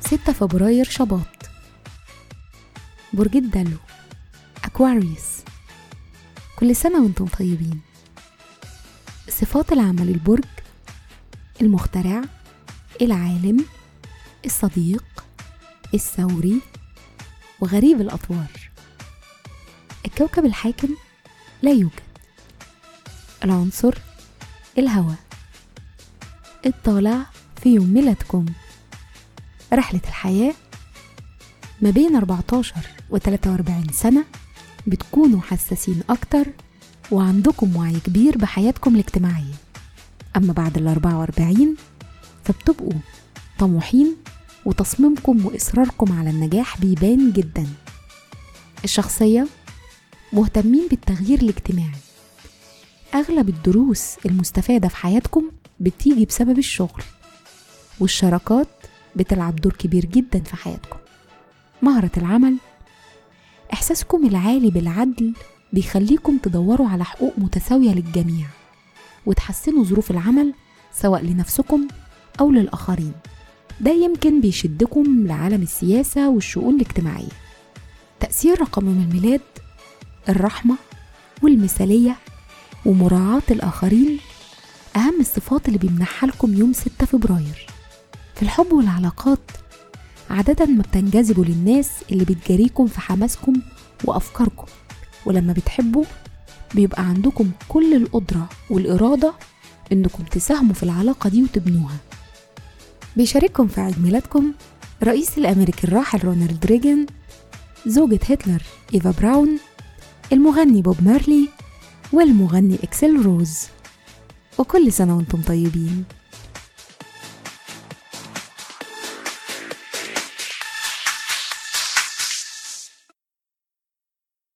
ستة فبراير شباط. برج الدلو أكواريوس. كل سنة وأنتم طيبين. صفات العمل البرج المخترع العالم الصديق الثوري وغريب الأطوار. الكوكب الحاكم لا يوجد. العنصر الهواء. الطالع في يوم ميلادكم. رحلة الحياة ما بين 14 و 43 سنة بتكونوا حساسين أكتر وعندكم وعي كبير بحياتكم الاجتماعية. أما بعد ال 44 فبتبقوا طموحين وتصميمكم وإصراركم على النجاح بيبان جدا. الشخصية مهتمين بالتغيير الاجتماعي. أغلب الدروس المستفادة في حياتكم بتيجي بسبب الشغل والشراكات بتلعب دور كبير جدا في حياتكم. مهرة العمل إحساسكم العالي بالعدل بيخليكم تدوروا على حقوق متساوية للجميع وتحسنوا ظروف العمل سواء لنفسكم أو للآخرين. ده يمكن بيشدكم لعالم السياسة والشؤون الاجتماعية. تأثير رقم الميلاد الرحمة والمثالية ومراعاة الآخرين أهم الصفات اللي بيمنحها لكم يوم 6 فبراير. في الحب والعلاقات عادة ما بتنجذبوا للناس اللي بتجاريكم في حماسكم وأفكاركم ولما بتحبوا بيبقى عندكم كل القدرة والإرادة إنكم تساهموا في العلاقة دي وتبنوها. بيشارككم في عيد ميلادكم رئيس الأمريكي الراحل رونالد ريجن زوجة هتلر إيفا براون المغني بوب مارلي والمغني إكسل روز. وكل سنة وأنتم طيبين.